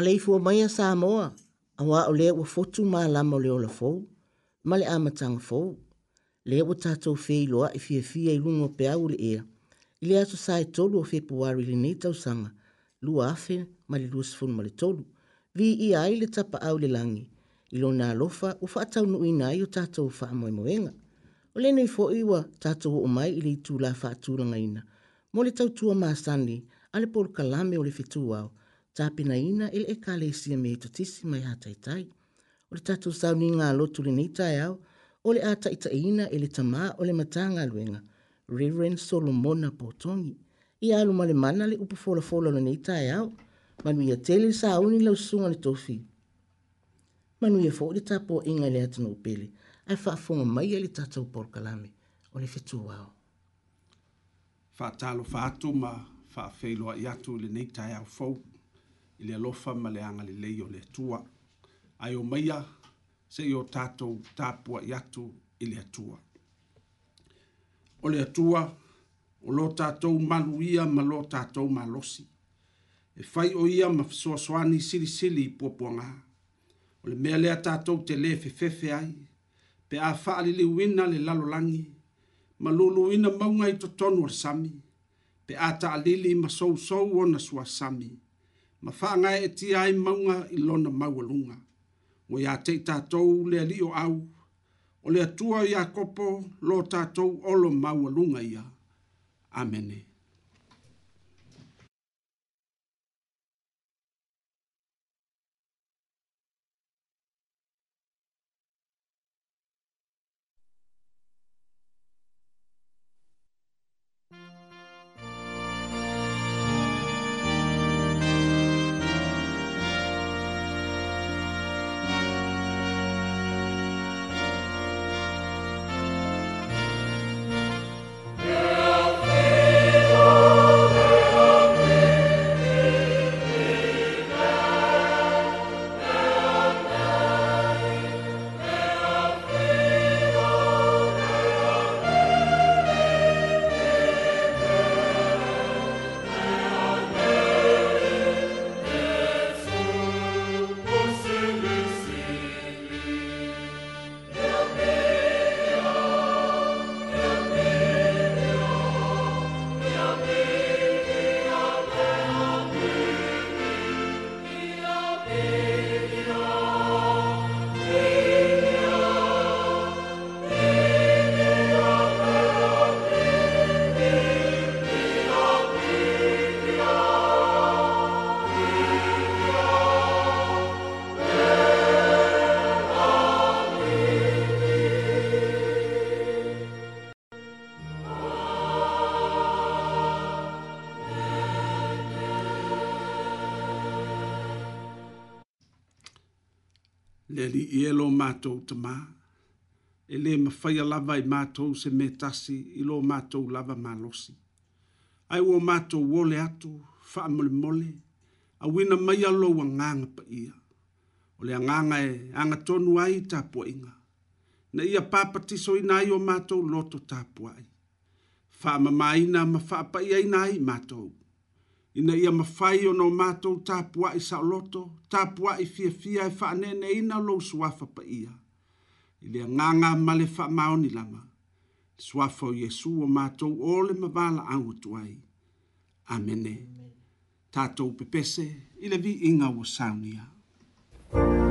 ma le mai a sa moa aua o lea ua fotu malama o le ola fou ma le amataga fou lea ua tatou feiloaʻi e fiafia i luga o pe au le ea i le aso sae tolu o februari lenei tausaga lua afe ma le luasefulu ma le tolu viia ai le tapaau i le langi, i lo lona alofa ua faataunuuina ai o tatou faamoemoega o lenei foʻi ua tatou o mai i le itulā faatulagaina mo le tautua masani ale le polokalame o le fetuao tapina ina ele e kale isi e mei tatisi mai hatai tai. O le tatu sau ni ngā lotu le neita e au, o le ata ita e ina ele tamā o le matā ngā luenga, Reverend Solomona Potongi. I alu male mana le upu fola fola le neita e au, manu ia tele sa auni lau sunga le tofi. Manu ia fo le tapo inga e le atu no pele, ai whaafunga mai ele tatau por kalame, o le fetu wao. Fa talo fa atu ma fa feilo a iatu le neita e au fau i le alofa ma le agalelei o le atua ae o maia seʻi o tatou tapuaʻi atu i le atua o le atua o lo tatou malu ia ma lo tatou malosi e fai o ia ma fesoasoani silisili i puapuagā o le mea lea tatou te lē fefefe ai pe a faaliliuina le lalolagi ma luluina mauga i totonu o le sami pe a taʻalili ma sousou ona suasami sami ma whangai e ti ai maunga i lona maualunga. Ngo ia te tātou le li o au, o le atua ia kopo lo tātou olo maualunga ia. Amene. Amen. le li i elo mātou te mā. E le ma whaia lava i mātou se me tasi i lo mātou lava mā losi. Ai ua mātou wole atu, wha mole mole, a wina mai alo wa nganga pa ia. O le nganga e anga tonu ai tāpua inga. Na ia pāpatiso ina ai o mātou loto tāpua ai. Wha ma maina ma wha pa ia ina ai mātou ina ia mafai ona o matou tapuaʻi saʻoloto tapuaʻi fiafia e faaneneina o lou suafa paia i le agaga male le faamaoni lava le suafa o iesu o matou o le mavalaau atu ai amene tatou pepese i vi inga ua saunia Amen.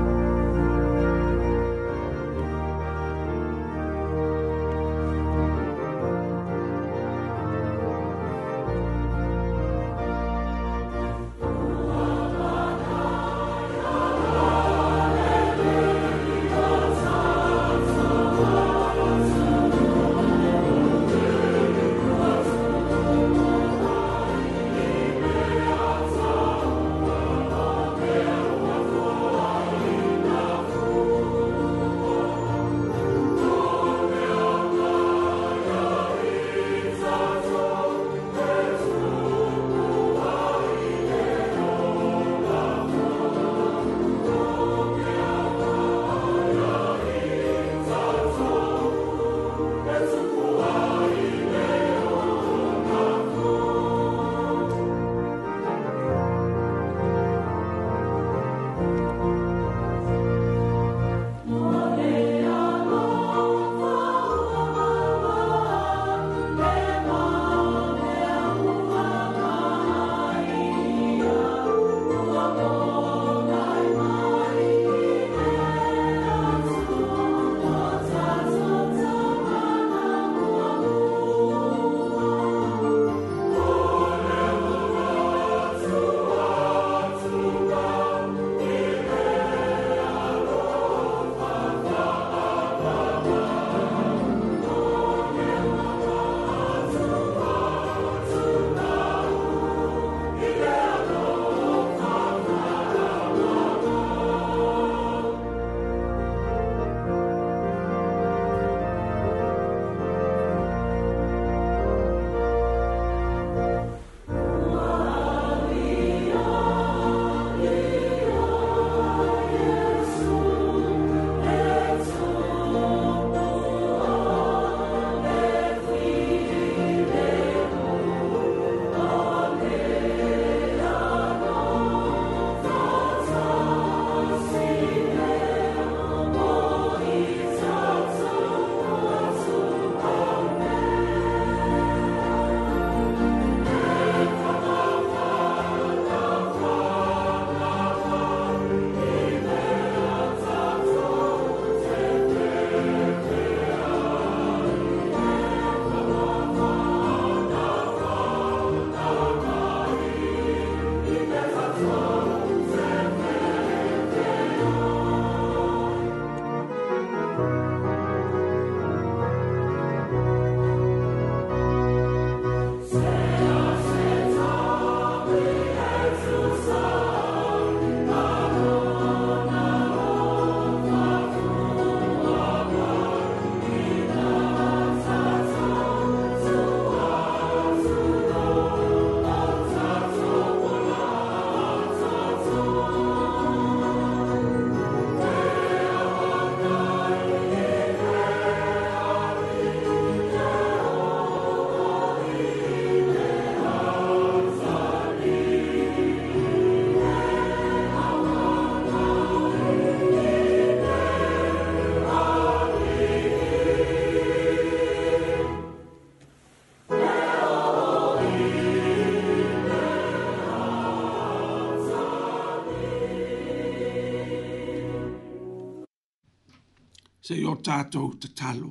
se yo tato te talo.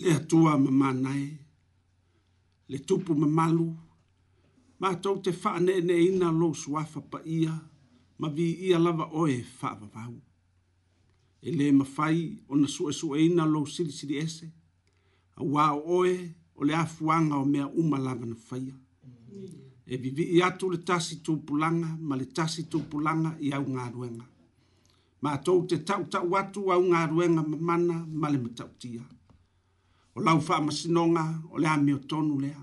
Le atua me manai, le tupu me malu, ma tau te whaane ne ina lo suafa pa ia, ma vi ia lava oe whaavavau. E le ma fai o na sue sue ina lo siri siri ese, a wao oe o le afuanga o mea uma lava na faya. E vivi i atu le tasi tupulanga, ma le tasi tupulanga i au ngā ruenga ma tau te tau tau watu au ngā ruenga mamana ma le matau tia. O lau wha masinonga, o lea mi o tonu lea.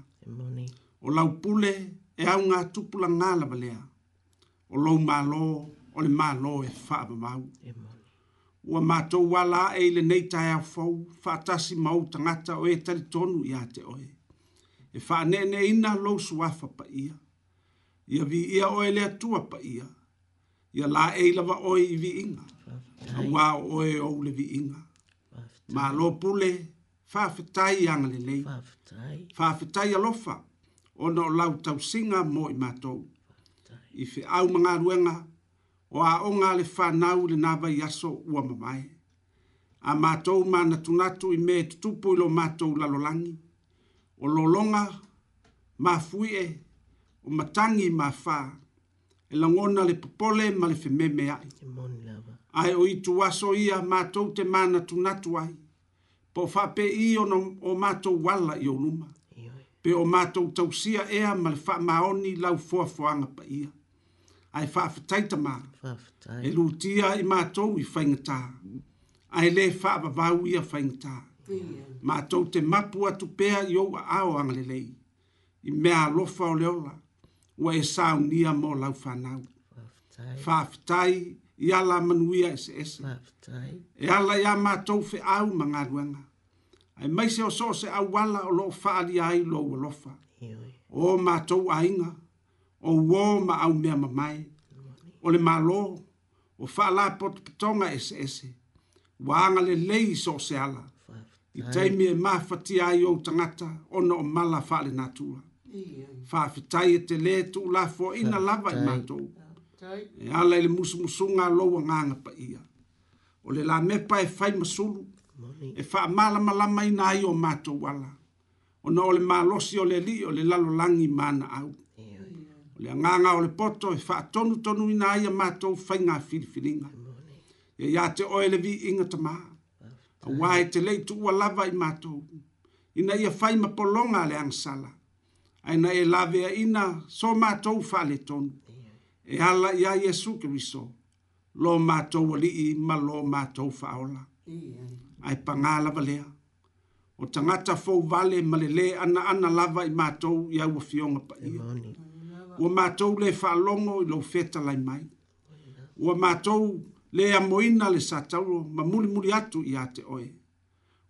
O lau pule, e au ngā tupula ngā lava lea. O lau mālo, o le mālo e wha mamau. Ua mātou wala e le neitai au fau, wha tasi mau tangata o e tari tonu i te oe. E wha ne ina lo suafa pa ia. Ia vi ia oe lea tua pa Ia ia la e lava oe i viiga auā oe ou le viiga malo pule faafetai aga lelei faafetai alofa ona o lau tausiga mo i matou i feʻau magaluega o aʻoga a le fanau i lenā vai aso ua mamae a matou manatunatu i me tutupu i lo matou lalolagi o lologa mafuie o matagi mafā e langona le popole ma le fememe ai. Ai o itu waso ia mātou te mana tunatu ai. Po whape i ono o mātou wala i onuma. Pe o mātou tausia ea ma le wha maoni lau fua fuanga pa ia. Ai wha whataita mā. E lūtia i mātou i whaingatā. Ai le wha wawau ia whaingatā. Mātou te mapu atu pea i oua ao angalelei. I mea lofa o leola ua e saunia mo lau fanau faafetai i ala manuia eseese e ala iā matou feʻau ma galuega ae maise o so o se auala o loo faaalia ai lou alofa o matou aiga ou ō ma aumea mamae o le malō o faalapotopotoga eseese ua agalelei i so o se ala i taimi e mafatia ai ou tagata ona o mala faalenatua faafetai e te lē tuulafoaʻiina lava i matou e ala i le musumusuga alou agaga paia o le lamepa e fai masulu e faamalamalamaina ai o matou ala ona o le malosi o le alii o le lalolagi manaau o le agaga o le poto e faatonutonuina ai a matou faiga filifiliga e iā te oe le viiga tamā auā e te lei tuua lava i matou ina ia fai ma pologa a le agasala aina e laveaina so matou faaletonu e ala iā iesu keriso lo matou alii ma lo matou faaola ae pagalava lea o tagata fou vale ma lelē anaana lava i matou iā ua fioga paia ua matou lē faalogo i lou fetalai mai ua matou lē amoina le sa tauro ma mulimuli atu iā te oe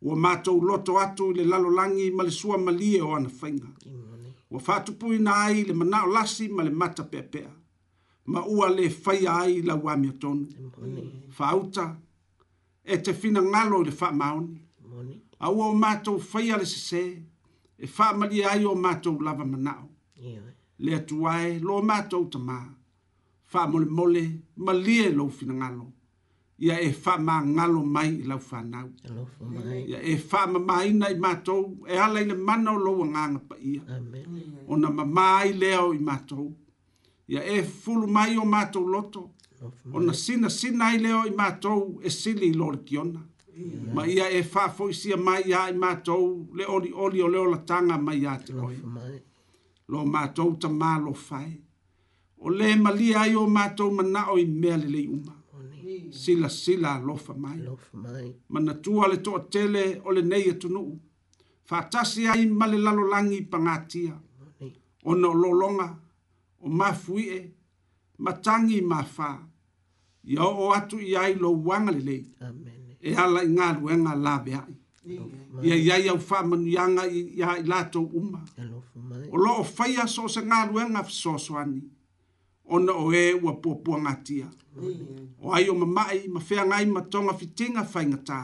ua matou loto atu i le lalolagi ma le sua malie o ana faiga Amen ua faatupuina ai le manao lasi ma le mata peapea ma ua lē faia ai lau amiatonu fauta e te finagalo i le faamaoni a ua o matou faia le sesē e faamalia ai o matou lava manao le atu ae lo matou tamā faamolemole ma lia e lou finagalo ia e fama ngalo mai i lau whanau. Ia e fama mai ina i mātou, e ala i le mana o lo nganga pa ia. Amen. Ona ma mai leo i mātou. Ia e fulu mai o mātou loto. Ona sina sina i leo i mātou e sili i lori kiona. Ma ia e fa foisia mai ia i mātou le oli oli o leo la tanga mai a te koi. Lo mātou ta mālo fai. O le malia i o mātou mana o i mea le le umaa sila sila lofa mai. Lofa mai. Mana tua le toa tele o le nei atunu. E Fatasi ai male lalo langi pangatia. Ona o lolonga, o mafuie, matangi mafa. Ia o atu i ai lo wanga le lei. Amen. E ala i ngā ruenga la vea i. Ia i ai au wha manu yanga i ia i lato uma. E lofa mai. O lo o whaia so se ngā ruenga fisoso ani. Ona o e ua pōpua ngatia. Amen o ai o mamai, ma feagai ma toga fitiga faigatā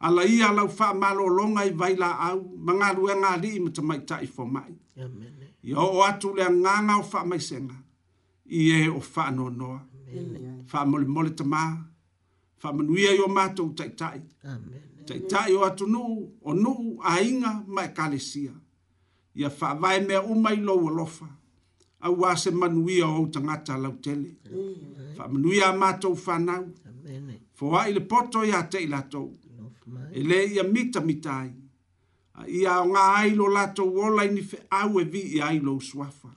ala ia lau faamālōologa i vai laau ma galuega alii ma tamaitaʻi fomaʻi ia oo atu le agaga o faamaisega i ē o faanoanoa faamolemole tamā faamanuia i o matou taʻitaʻi taʻitaʻi o atunuu o nuu aiga ma ekalesia ia vai mea umai i lou alofa au ā manuia o ou tagata lautele faamanuia mm. a matou fanau foaʻi le poto ya teʻi latou e ia mitamita ai a e ia aogā ai lo latou ola i ni feʻau e vii ai lou suafa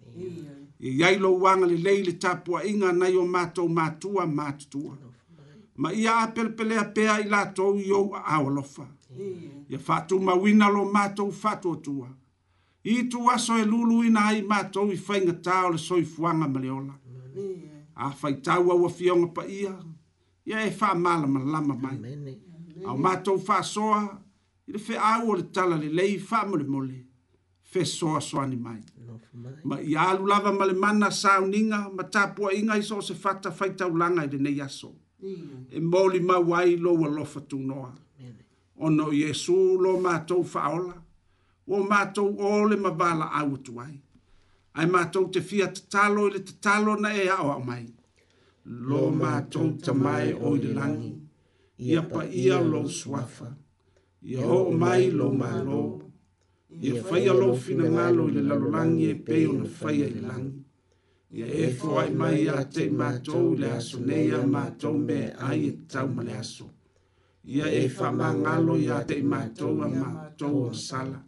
iai lou agalelei le tapuaʻiga nai o matou matua ma tutua ma ia a pelepelea pea i latou i ou aaoalofa ia faatumauina lo matou faatuatua mm i tu aso e lulu ina ai mātou i whainga tāo le soi fuanga ma leola. A whai tāu au a fionga pa ia, ia e wha mala ma lama mai. Au mātou wha soa, i le whi au o le tala le lei wha mole mole, whi soa soa ni mai. Ma i alu lava ma le mana sāu ninga, ma tāpua inga iso se whata whai tau langa i le nei aso. E mōli mawai lo wa lofa tūnoa. Ono Jesu lo mātou wha aola o mātou o le mawala au atu ai. Ai mātou te fia te talo i te talo na e au au mai. Lo mātou ta mai o i langi, ia pa ia lo swafa, ia o mai lo mālo, ia whaia lo fina ngalo i le lalolangi e peo na whaia i langi. Ia e fwai mai a te mātou le aso, nei a mātou me ai e tau ma le aso. Ia e whamangalo i a te mātou a mātou o sala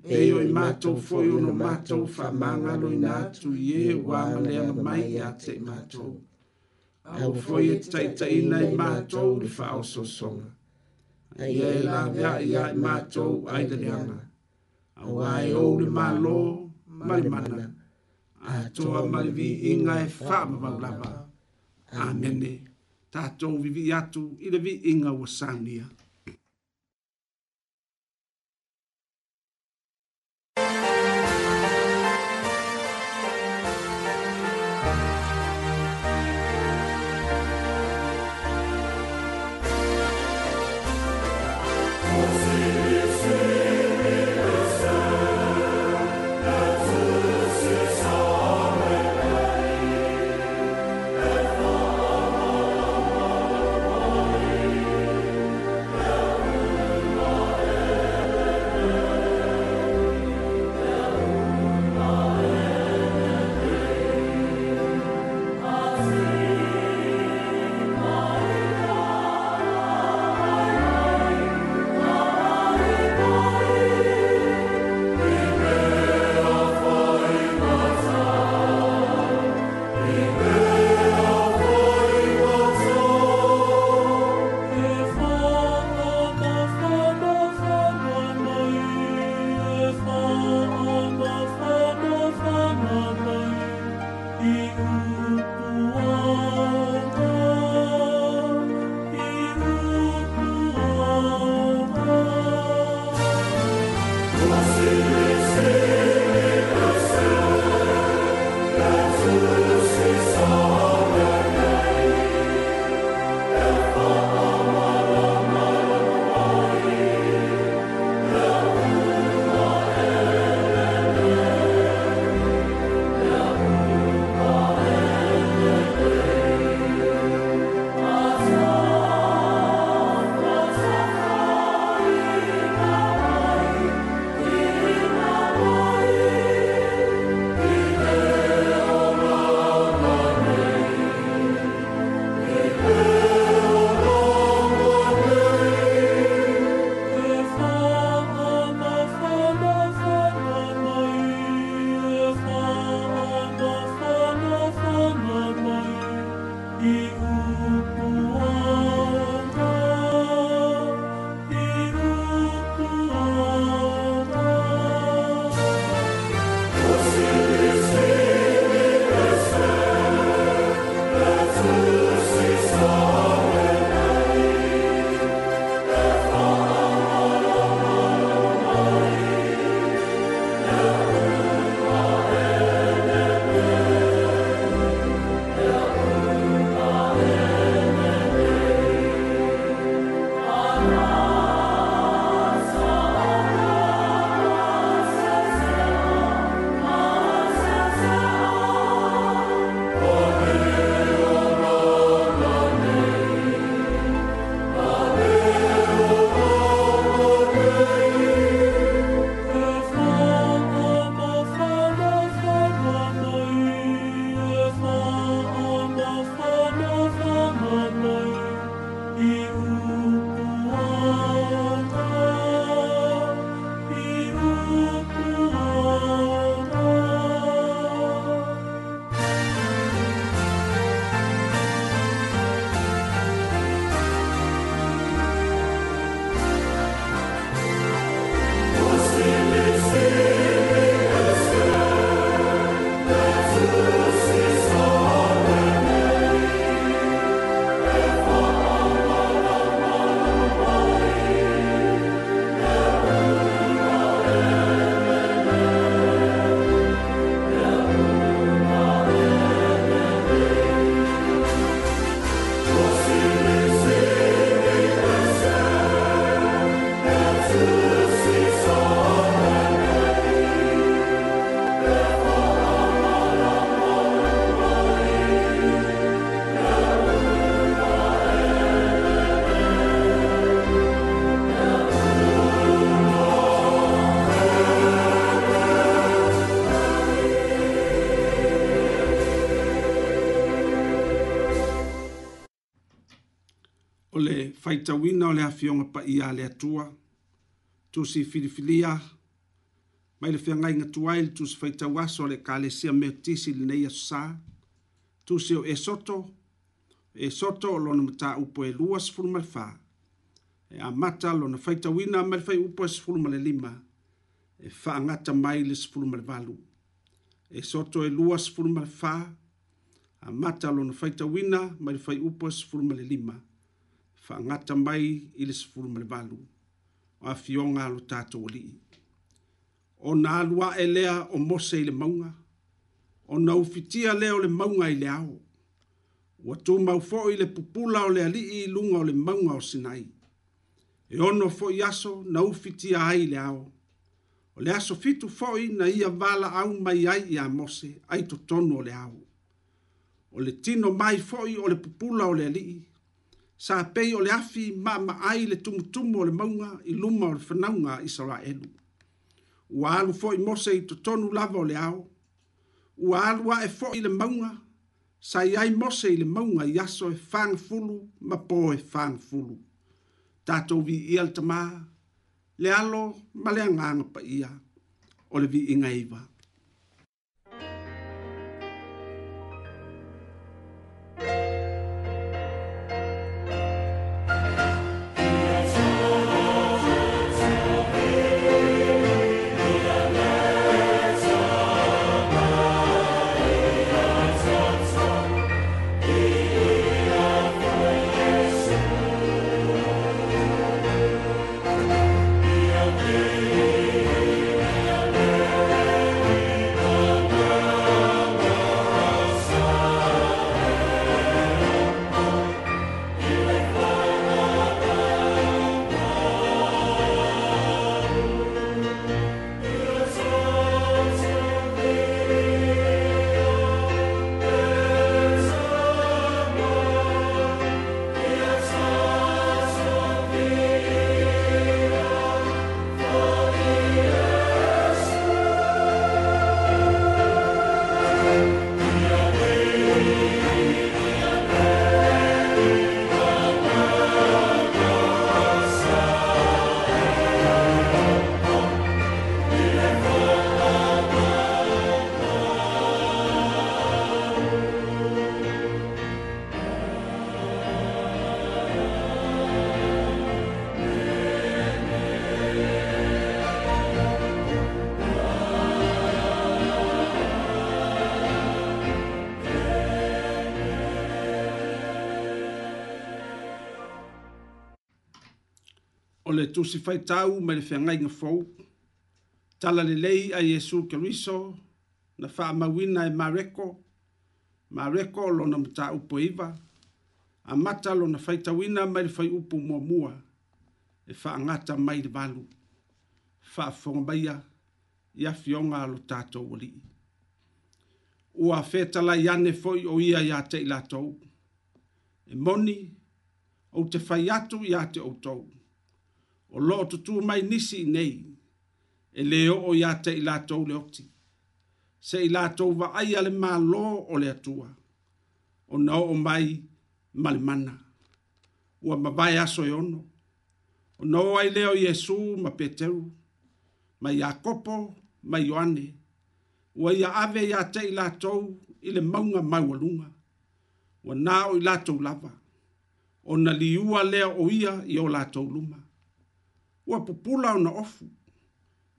e o i mātou foi o no mātou wha māngalo i nātu i e wā mani ana mai a te mātou. A foi e taitai nei mātou le wha o sosonga. I e la vea i a i mātou ai te reanga. A ai o le mālo mai mana. A toa mai vi inga e wha mawalama. Amene. Tātou vivi atu i le vi inga wasangia. tauina o le afioga paia a le atua tusi filifilia ma i le feagaigatu ai le tusi faitauaso o le kalesia meotisi lenei asosā tusi o esoto esoto o lona mataupu e lua sefulu ma le fā e amata lona faitauina ma le faiupu e sefulu ma le lima e faagata mai le sefulu ma le valu esoto e lua sefulu ma le fā amata lona faitauina ma le faiupu e sefulu ma le lima e faangata mai i le sefulu ma le valu o afioga a lo tatou alii ona aluaʻe lea o mose i le mauga ona ufitia lea o le mauga i le ao ua tumau foʻi le pupula o le alii i luga o le mauga o sinai e ono foʻi aso na ufitia ai i le ao o le aso fitu foʻi na ia valaau mai ai iā mose ai totonu o le ao o le tino mai foʻi o le pupula o le alii sa pei o le afi ma ma ai le tumutumu o le maunga i luma o le whanaunga i sara elu. Ua alu fo i mose i to tonu lava o le ao. Ua alu a e fo i le maunga, sa i ai mose i le maunga i aso e whang fulu ma po e whang fulu. Tato vi i al tamaa, le alo ma le anganga pa ia, o le vi inga iwaa. o le tusi fai tau mai le whiangai nga fau. Tala le lei a Yesu ke riso, na wha mawina e mareko, mareko lo na mta upo iwa, a mata lo na fai tawina mai le fai upo mua mua, e wha angata mai le balu, wha whongabaya, ia fionga lo tato wali. Ua whetala iane foi o ia ia te ilatou, e moni, au te whai atu ia te outou o loo tutū mai nisi i nei e lē oo iā te i latou le oti seʻi latou vaai a le mālō o le atua ona oo mai ma le mana ua mavae aso e ono ona ō ai lea o iesu ma peteru ma iakopo ma ioane ua ia ave iā te i latou i le maunga maualuga ua nā o i latou lava ona liua lea o ia i o latou luma ua pupula ona ofu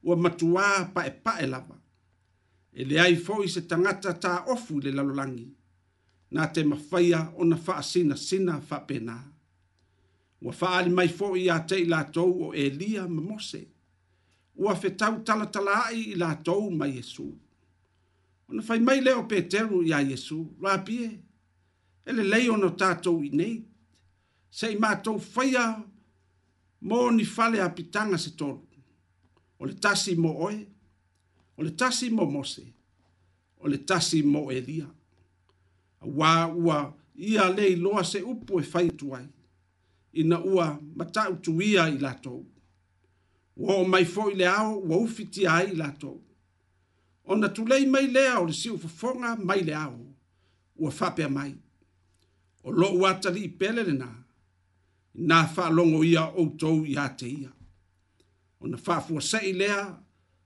ua pa paʻepaʻe lava e leai foʻi se tangata ta ofu le lalolagi na te mafaia ona faasinasina faapenā ua faaali mai foʻi iā teʻi latou o elia ma mose ua tala talatalaaʻi ila latou ma iesu ona fai mai lea o peteru iā iesu rapie e lelei ona tatou i nei seʻi matou faia mo ni fale a pitanga se tolu. O le tasi mo oe, o le tasi mo mose, o le tasi mo elia. A wā ua ia le loa se upo e fai tuai, ina ua mata utu ia i lato. Wā o mai fo i le ao, wā ufiti ai i lato. O na tulei mai lea o le siu fufonga mai le ao, ua fapea mai. O lo uatari i pele le naa na whaalongo ia o tou i ate ia. O na whaafua sei lea,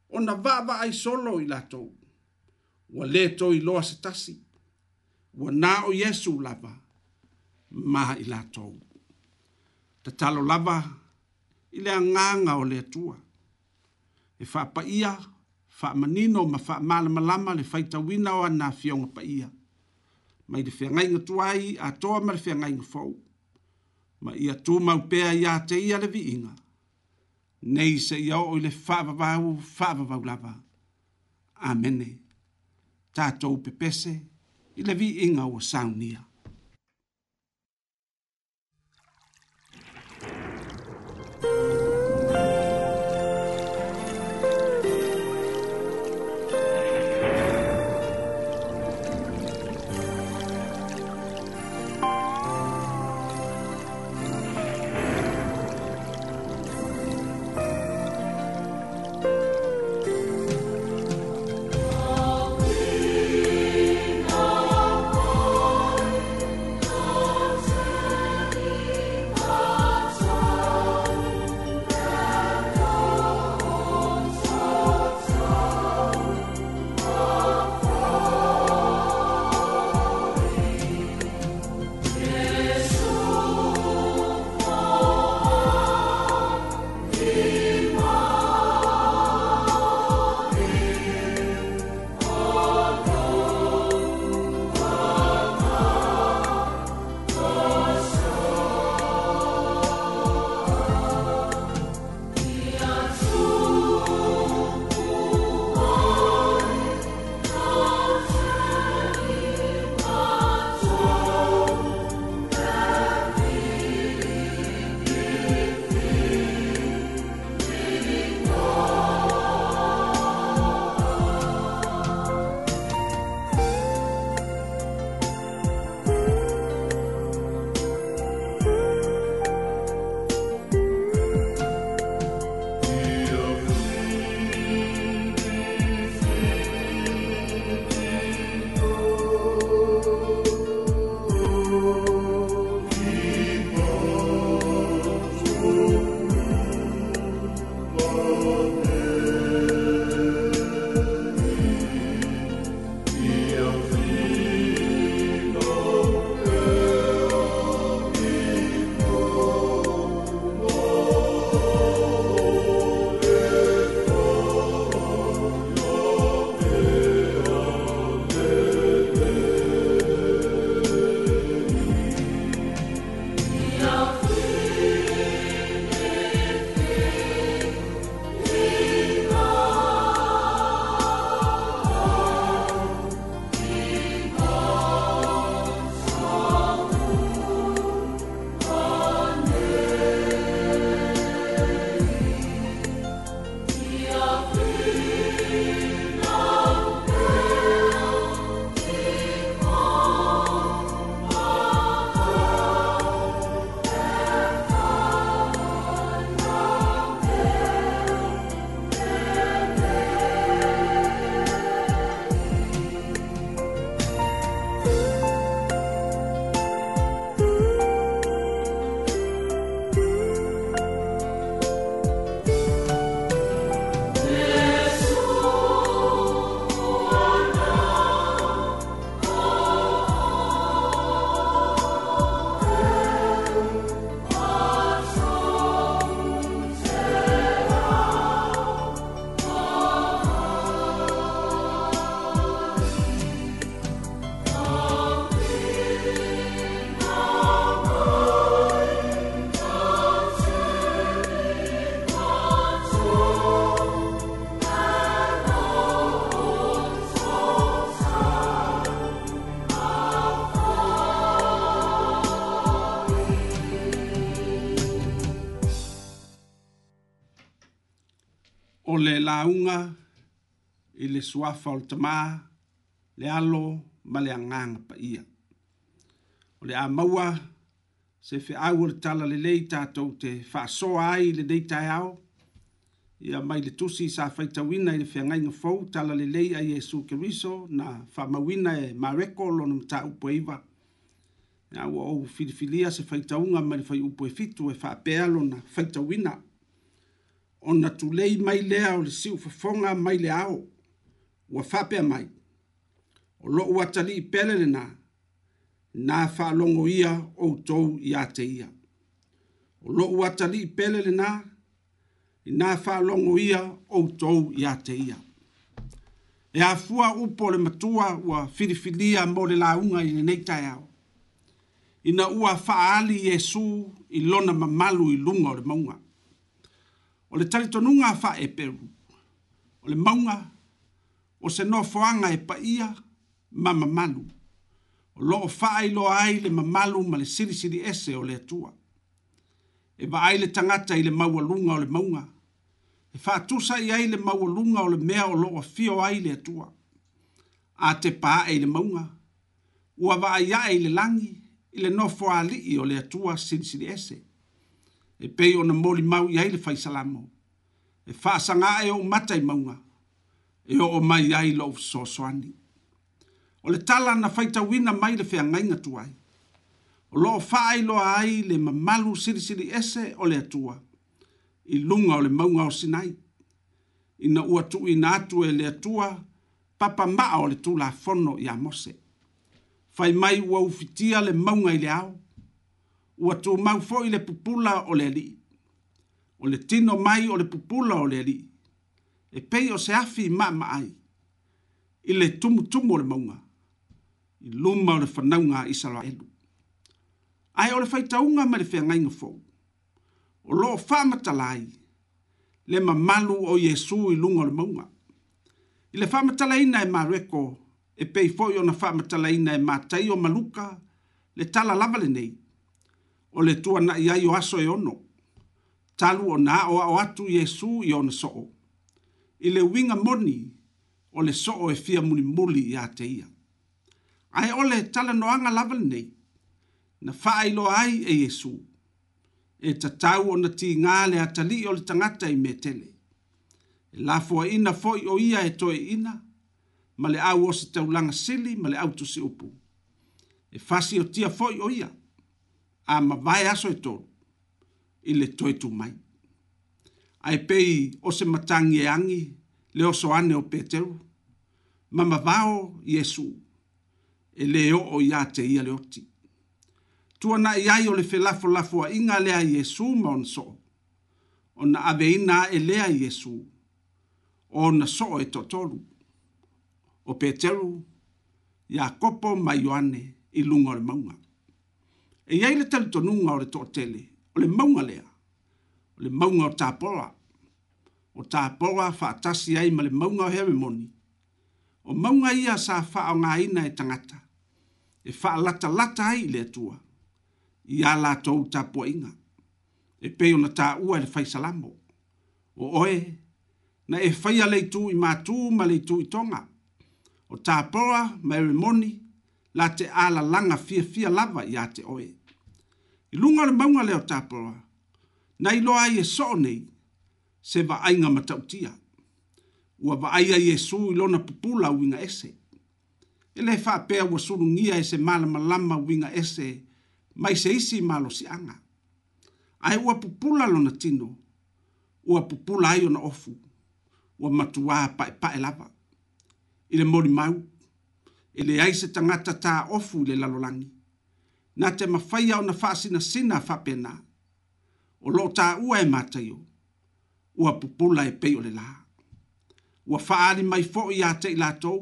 o na vava ai solo i la tou. Wa le tou i loa se tasi, wa na o Yesu lava, ma i la tou. Ta talo lava, i lea nganga o lea tua. E wha pa ia, wha manino ma wha mala malama le whaita wina o na fionga pa ia. Mai le whiangai ngatuai, a toa ma le whiangai ngafou ma ia tu mau pea ia te ia le viinga. Nei se ia o le whaavavau, whaavavau lava. Amene. Tātou pepese, i le viinga o saunia. le launga, i le suafa o le tamā, le alo ma le agaga paia. O le a maua, se fe au le tala le lei tātou te whaasoa ai le lei tai e au, ia mai le tusi sa faitauina i le whiangainga fau tala le lei a Yesu Keriso na whamawina e mareko lona mta upo eiva. Nga ua au filifilia se faitaunga mai le fai upo e fitu e whapea lona faitauina. Nga ona tulei mai lea o le siu fofoga mai le ao ua faapea mai o loo atalii pele lenā na faalogo ia outou iā te ia o loo atalii pele lenā inā faalogo ia outou iā te ia e afua upu o le matua ua filifilia mo le lauga i lenei taeao ina ua faaali iesu i lona mamalu i luga o le mauga o le talitonuga fa e peru o le maunga o se nofoaga e paia mama mamalu o loo faailoa ai le mamalu ma le silisili ese o le atua e vaai le tangata i le lunga o le maunga e faatusaʻi ai le lunga o le mea o loo afio ai le atua a te paaʻe i le maunga ua vaaiaʻe i le lagi i le nofoaalii o le atua silisili ese e pei ona moli mau iai le faisalamo e faasaga e ou mata i mauga e oo mai ai loo fesoasoani o le tala na faitauina mai le feagaiga tuai o loo faailoa ai le mamalu silisili ese o le atua i luga o le mauga o sinai ina ua tuuina atu e le atua papa ma'a o le tulafono iā mose fai mai ua ufitia le mauga i le ao ua tumau foʻi le pupula o le alii o le tino mai o le pupula o le alii e pei o se afi maama ai i le tumutumu o le mauga i luma o le fanauga a isaraelu ae o le faitauga ma le feagaiga fou o loo faamatala ai le mamalu o iesu i luga o le mauga i le faamatalaina e mareko e pei foʻi ona faamatalaina e mataio ma luka le tala lava lenei o le tua na iai o aso e ono. Talu o na o o atu Yesu i ona soo. I le winga moni o le soo e fia muni muli i ate ia. Ai o le tala noanga lavel nei, na whaailo ai e Yesu. E ta tau o na ti ngā le atali o le tangata i me tele. E la fua ina foi o ia e toe ina, ma le au o se tau langa sili, ma le au tu si upu. E fasi o tia foi o ia a mawai aso e tōru i le toi tū mai. Ai pei o se matangi e angi le oso ane o Peteru, ma mawao Jesu e le o o ia te ia le oti. Tua na iai o le fe lafo lafo a inga lea Jesu ma on so, o na ave ina e lea Jesu, o na so e totoru. O Peteru, Jakopo ma Ioane i lungo le maungaku e ai le tele tonunga o le toʻatele o le maunga lea o le maunga o tapoa o tapoa faatasi ai ma le maunga o moni. o maunga ia sa faaaogāina e tagata e faalatalata ai le atua iā latou tapuaʻiga e pei na taʻua i e le faisalamo o oe na e faia le itu i matū ma le itu i tonga, o tapoa ma moni la te ala langa fia fia lava ya te oe. I lunga le maunga leo tāpura, na i loa e so nei, se va ainga matautia. Ua va aia Yesu i lona pupula winga ese. E le faa pea ua suru ngia e se mala malama winga ese, mai se isi malo si anga. Ai ua pupula lona tino, ua pupula ai ona ofu, ua matua pae pae lava. I le mori mau, e le ai tangata tā ofu le lalolangi. Nā te mawhai au na whāsina sina whapena, o lo tā ua e mātai o, ua pupula e pei o le lā. Ua whaari mai fō i āte i lātou,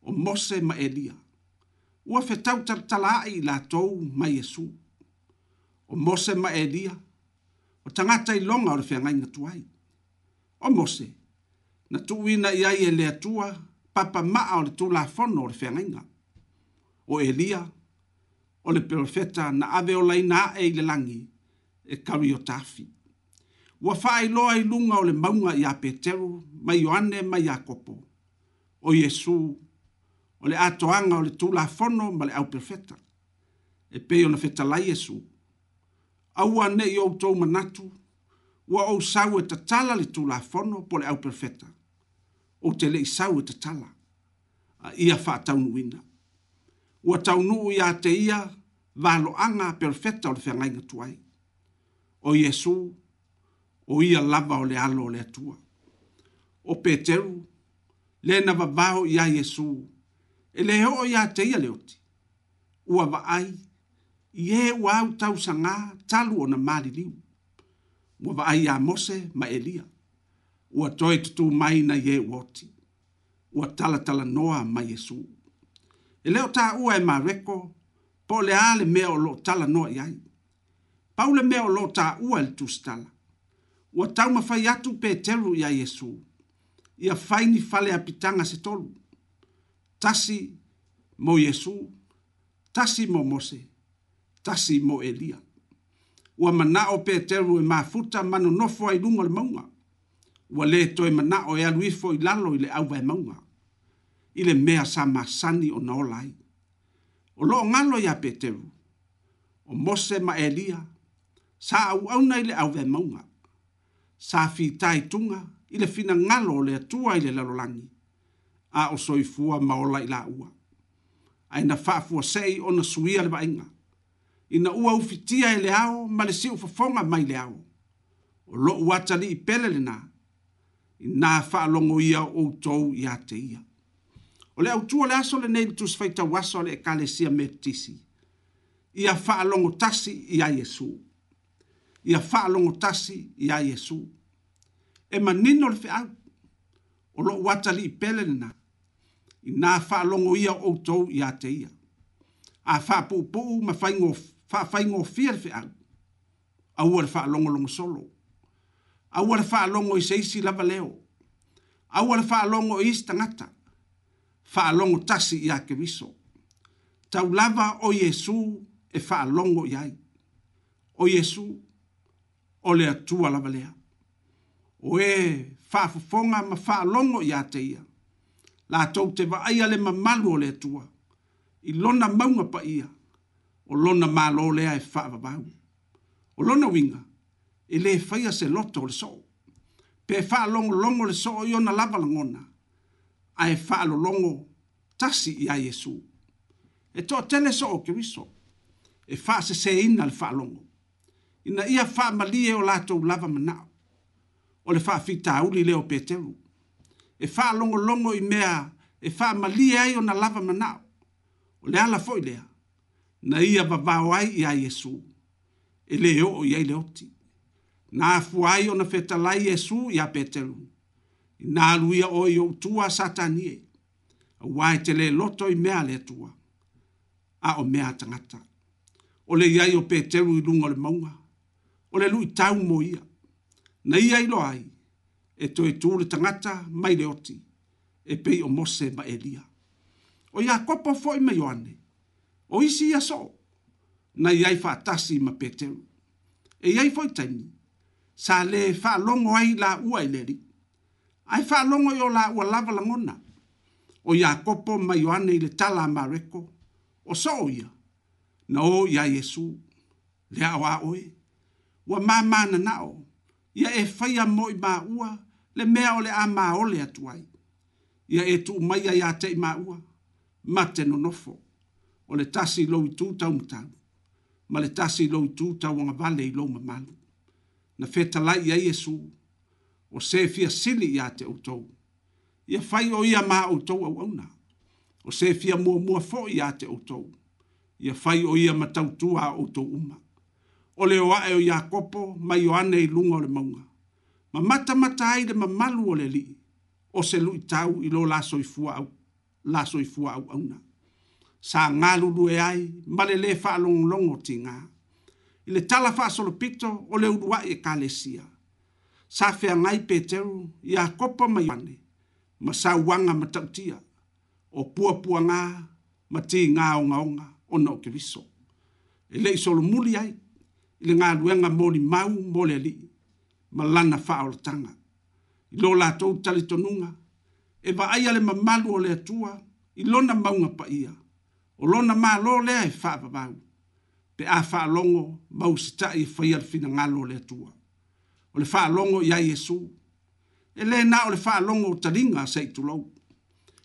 o mose ma elia. Ua whetau tartala i lātou mai esu, o mose ma elia, o tangata i longa o le whiangai ngatuai. O mose, na tuwina i ai e lea tua, papa maa o le tula fono o le whenga O Elia, o le profeta na ave o laina e le langi, e kawi o tafi. Wa whae loa i lunga o le maunga i a Peteru, ma Ioane, ma Iakopo. O Yesu, o le atoanga o le tula fono ma le au profeta. E peyo na feta lai Yesu. Aua ne i outou manatu, wa o sawe tatala le tula fono po le au profeta o te le isau e te tala. ia wha taunuina. Ua taunu ia te ia walo anga perfecta o le whiangainga tuai. O Yesu, o ia lava o le alo o le atua. O Peteru, le na vavaho ia Yesu, e le hoa ia te ia leoti. Ua vaai, ie ua au tau sanga talu o na mali liu. Ua vaai ia Mose ma Elia. ua toe mai na i ua oti ua talatalanoa ma iesu e lē o taʻua e mareko po o le ā le mea o loo talanoa i ai le mea o loo taʻua e i le tusitala ua taumafai atu peteru iā iesu ia fai fale faleapitaga se tolu tasi mo iesu tasi mo mose tasi mo elia ua manaʻo peteru e mafuta nonofo ai luga o le mauga ua lē toe manao e alu i foʻi lalo i le auvae mauga i le mea sa masani ona ola ai o loo galo iā peteru o mose ma elia sa auauna i le auvae mauga sa fitaituga i le finagalo o le atua i le lalolagi a o soifua ma ola i laʻua ae na faafuaseʻi ona suia le vaega ina ua ufitia e le ao ma le siʻu fofoga mai le ao o loʻu atalii pele lenā na whaalongo ia o tou i ate ia. O le au tua le aso le neil tus whaita waso le e me tisi. Ia whaalongo tasi i a Jesu. Ia whaalongo tasi i a Jesu. E manino le whaau. O lo wata li i pele na. I nā whaalongo ia o tou i ate ia. A whaapu pou ma whaingo fia le whaau. A ua le whaalongo longo solo. solo au ala faa longo i seisi lava leo. Au ala faa longo i isi tangata. Faa longo tasi i ake viso. Tau lava o Yesu e faa longo i ai. O Yesu, o lea tua lava lea. O e faa fufonga ma faa longo i ate ia. La tau te va aia le mamalu o lea tua. I lona maunga pa ia. O lona malo lea e faa vabau. O lona winga i le faia se loto o le soo pe faalogologo le soo i ona lava lagona ae faalologo tasi iā iesu e toʻatele soo keriso e faaseseina le faalogo ina ia faamalie o latou lava manaʻo o le faafitauli lea o peteru e faalogologo i mea e faamalie ai ona lava manaʻo o le ala foʻi lea na ia vavao ai iā iesu e lē oo iai le oti na fuai ona na lai Yesu ya Petelu. Na luia o yo tua satani. E. Wa e le loto i mea le tua. A o mea tangata. O le iai o Petelu i lungo le maunga. O le lui tau mo ia. Na ia ilo ai. E to e le tangata mai le oti. E pei o mose ma elia. O ia kopo fo i me yoane. O isi ia so. Na iai fa atasi ma Petelu. E iai fo i tainu sa le fa longo ai la uai leri. Ai fa longo yo la ua lava langona. O Jacopo ma Ioane le tala mareko. O so ia. Na o ya Yesu. Le awa oe. Ua ma ma na na o. Ia e faya mo i ma ua. Le mea o le a ma ole atuai. Ia e tu maia ya te i ma ua. Ma te no nofo. O le tasi lo i tu tau mtau. Ma le tasi lo i tu tau wanga vale i lo mamalu na fetalai ia iesu o se fia sili iā te outou ia fai o ia ma outou auauna o se fia muamua foʻi iā te outou ia fai o ia matautua a outou uma o le oaʻe o iakopo mai o ana i luga o le mauga ma matamata ai le mamalu o le alii o se lui tau i lo lasoifua auauna sa galulue ai ma le lē faalogologo tigā i le tala faasolopito o le uluaʻi ekalesia sa feagai peteru iā kopa ma iohane ma sauaga ma taʻutia o puapuagā ma tigā ogaoga ona o keriso e leʻi solomuli ai i le galuega molimau mo le alii ma lana faaolataga i lo latou talitonuga e vaaia le mamalu o le atua i lona mauga paia o lona mālō lea e faapavau pe a fa longo ma u sta i fa yer fina ngalo le tua o le fa longo ya yesu e le na o le fa longo talinga sei tu lo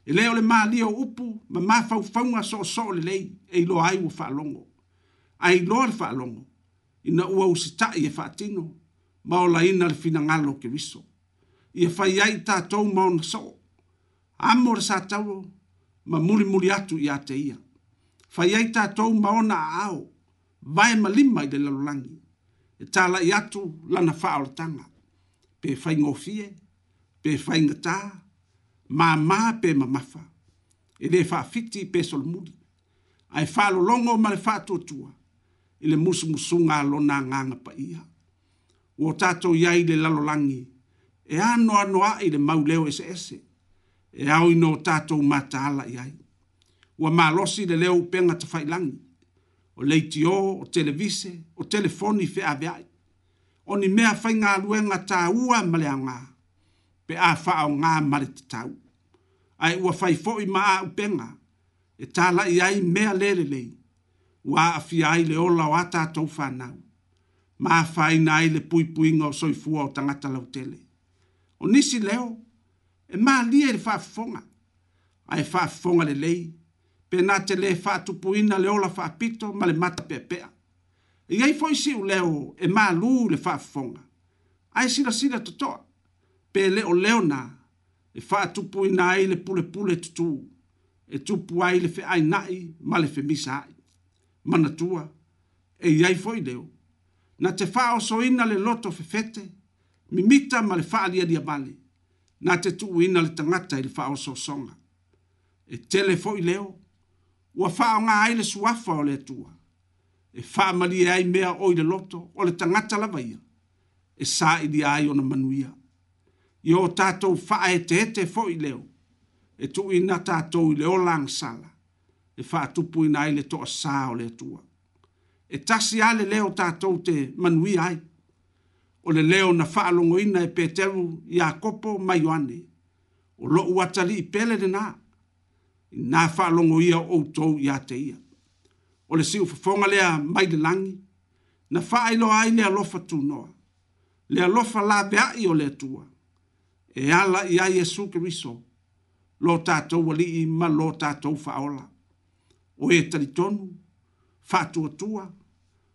e le o le ma lio upu ma ma fa fa nga so so le e le e lo ai u fa longo ai lo le fa longo ina u u sta i fa tino ma o la ina le fina ngalo ke viso i fa yai ta to ma on so amor sa tau ma muri muri atu ia te ia fa yai ta to ma ona ao vae malima i le lalolagi e talaʻi atu lana faaoletaga pe faigofie pe faigatā mamā pe mamafa e lē faafiti pe solomuli ae faalologo ma le faatuatua i le musumusuga lona agaga paia ua tatou iai le lalolagi e anoanoaʻi le mauleo eseese e aoinō tatou matāalaʻi ai ua malosi le leo upega tafailagi o leiti o, o televise, o telefoni fe ave ai. O ni mea fai ngā luenga tā ua male anga, pe a wha o ngā male te tau. Ai ua fai fo i maa upenga, e tāla i ai mea lere lei, ua a fi ai le o ata tau whanau. Mā fai na ai le pui pui ngā o soifua o tangata lau tele. O nisi leo, e mā lia e le wha fonga, ai wha fonga le le lei, pe na te le fa tu puina le ola fa pito ma le mata pe pe i ai foi si leo e ma lu le fa fonga ai si la si la to pe le o leona e fa tu puina ai le pule pule tu e tu puai le fe ai nai ma le fe misa ai mana tua e i ai foi leo na te fa o soina le loto fe fete mi mita ma le fa alia dia bale na te tu uina le tangata i le fa o so songa e tele foi leo ua faaaoga ai le suafa o le atua e faamalie ai mea o i le loto o le tagata lava ia e saʻilia ai ona manuia ia o tatou faaeteete foʻi leo e tuuina tatou i le ola agasala e faatupuina ai le toʻasā o le atua e tasi a le leo tatou te manuia ai o le leo na faalogoina e peteru iakopo ma ioane o loʻu atalii pele lenā na fa longo ia o to ya te ia o le siu fonga le mai de langi na fa ai lo ai le lo fa tu no le lo fa la be ai o le tua e ala ia yesu kriso lo ta to wali i ma lo ta to fa ola o e tali tonu fa tu tua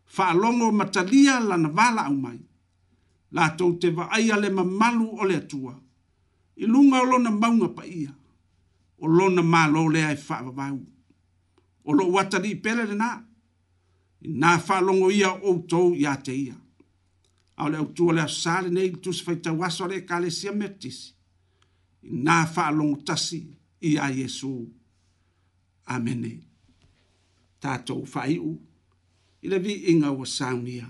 fa longo matalia la na vala au mai la to te va ai ale ma malu o le tua i lunga lo na maunga pa ia o lona malo le ai fa va e vau o lo wata di pele na na fa longo ia o to ya te ia au le tu le sal nei tu se fa waso le kale sia metis na fa longo tasi ia yesu amene tato fa i u ile vi inga wasaunia.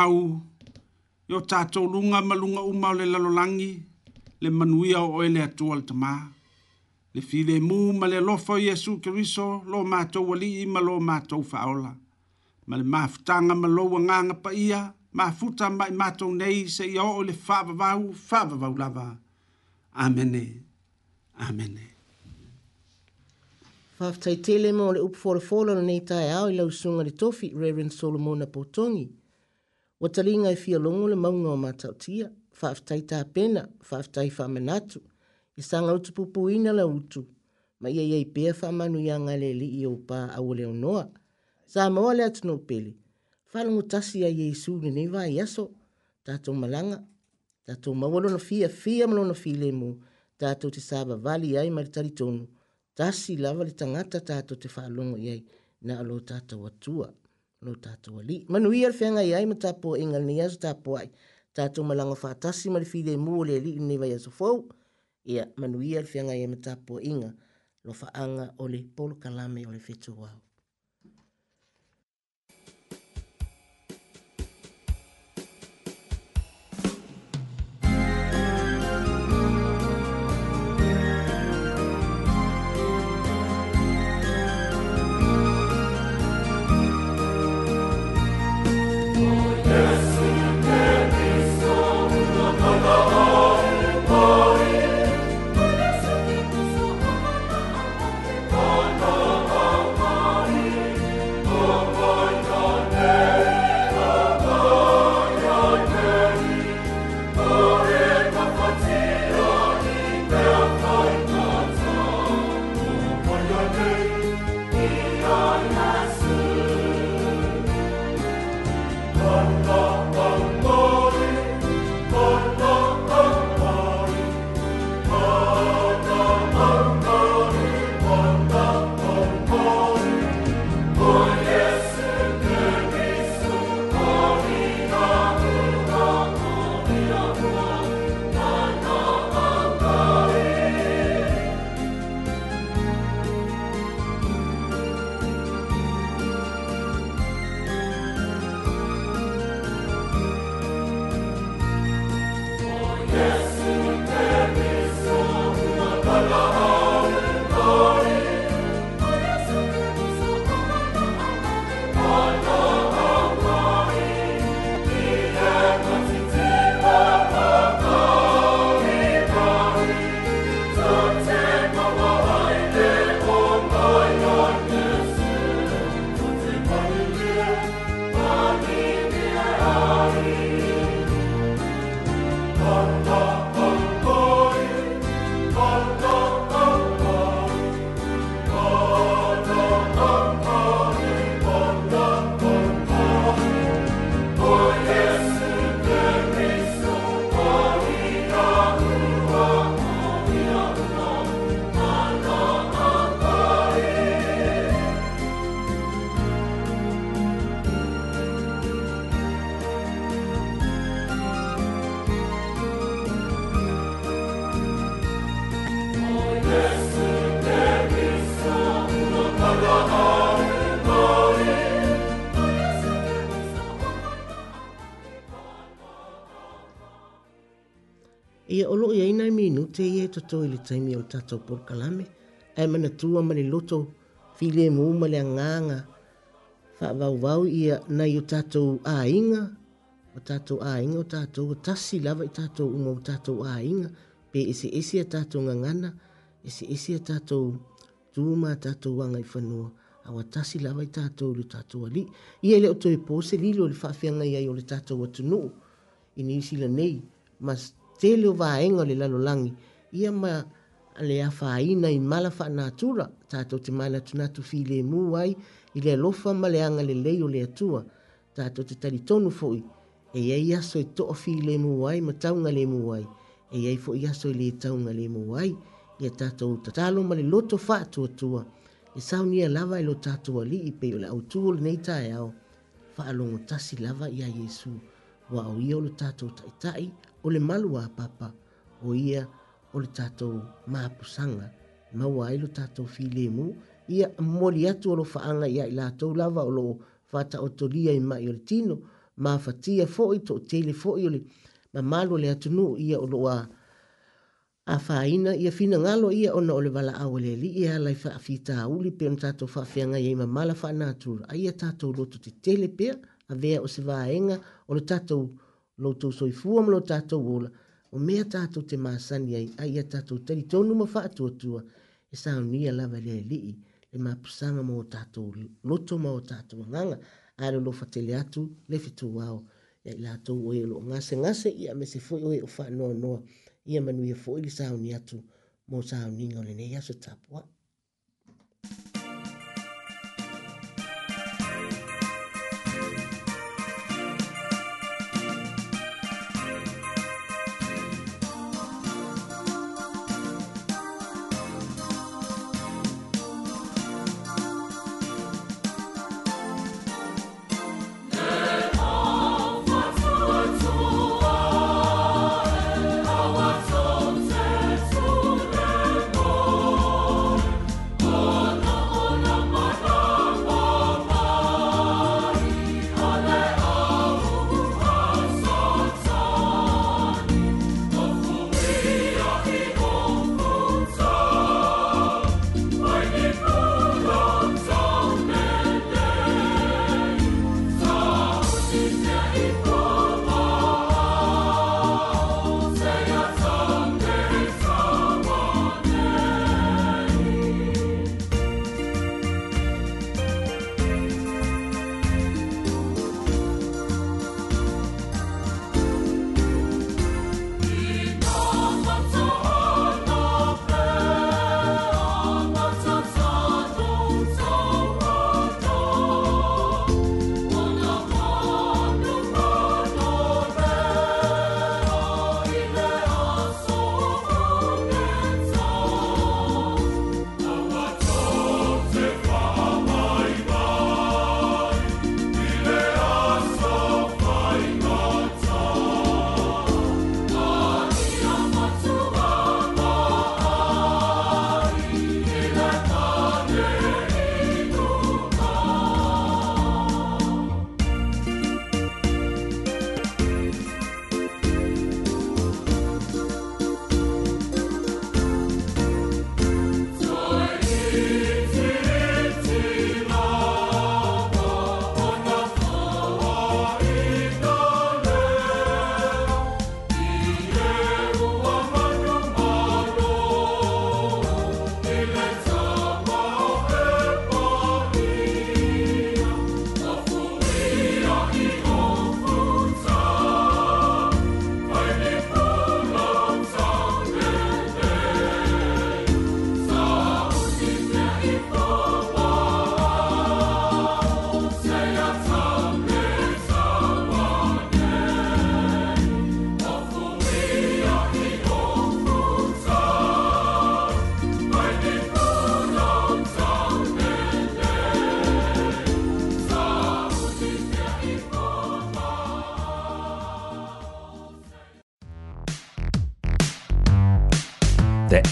mau yo tato lunga malunga uma le lalolangi le manuia o ele atua le tamā le filemu ma le alofa o iesu keriso lo matou alii ma lo matou faaola ma le mafutaga ma lou agaga paia mafuta ma i matou nei seʻia oo i le faavavau faavavau lava amene amene faafetaitele mo le upufolafola lanei taeao i lausuga le tofi reverend solomon apotogi Wa talinga e fia longo le maunga o matautia, faaftai taa pena, faaftai faa manatu, i sanga utu pupu ina la utu, ma ia ia i pia faa manu ia ngale li i au paa au le onoa. Sa maua le atu no pele, whalongo tasi a ia i suni ne vai aso, tato malanga, tato mawalo na fia, fia malo na fi le mo, tato te saba vali ai maritari tonu, tasi lava le tangata tato te whalongo iai na alo tato watua no tatou ali manuia le feagai ai ma tapuaʻiga lenei aso tapu ai tatou malaga faatasi ma le filemu o le alii lenei vai aso fou ia manuia le feagai ai ma tapuaʻiga lo faaga o le polokalame o le fetuao Lord. toto i le taimi o le tatou porokalame ae manatua ma le loto filemu ma le agaga faavauvau ia nai o tatou aiga o tatou aiga o tatou tasi lava i tatou uma o tatou aiga pe eseese a tatou gagana eseese a tatou tua ma tatou aga i fanua aua tasi lava i tatou le tatou alii ia e i le o toe po se lili o le faafeagai ai o le tatou atunuu ina isi lanei ma tele o vaega o le lalolagi ia ma le a faaina i mala faanatura tatou te mai natunatu filemu ai i le alofa ma le aga lelei o le atua tatou te talitonu foʻi e iai aso to toʻa filemu ai ma tauga lemu ai e iai foʻi aso i lē tauga lemu ai ia tatou tatalo ma le loto faatuatua e saunia lava e i lo tatou alii pei o le autū o lenei taeao faalogo tasi lava ia iesu ua ao ia o lo tatou taʻitaʻi o le malu a papa o ia o le tatou mapusaga maua ai lo tatou filemu ia moli atu o lo faaga ia i latou lava o loo faataotolia i mai o le tino mafatia foʻi toʻatele foʻi o le mamalu o le atunuu ia o loo a faina ia finagalo ia ona o le valaau e le alii ala i faafitauli pe ona tatou faafeagai ai mamala faanatula aia tatou loto tetele pea avea o se vaega o le tatou loutou soifua ma lo tatou ola o mea tātou te māsani ai, ai a tātou tari, tōnu ma wha atua tua, e sā unia lawa le lii, e mā pusanga mō tātou loto mō tātou nganga, ale lo fatele atu, le fitu wao, e i lātou o elo, ngase ngase i a mese fwoi o e o wha noa noa, i a manu i a fwoi li sā unia atu, mō sā unia ngole nei aso tāpua. Wow.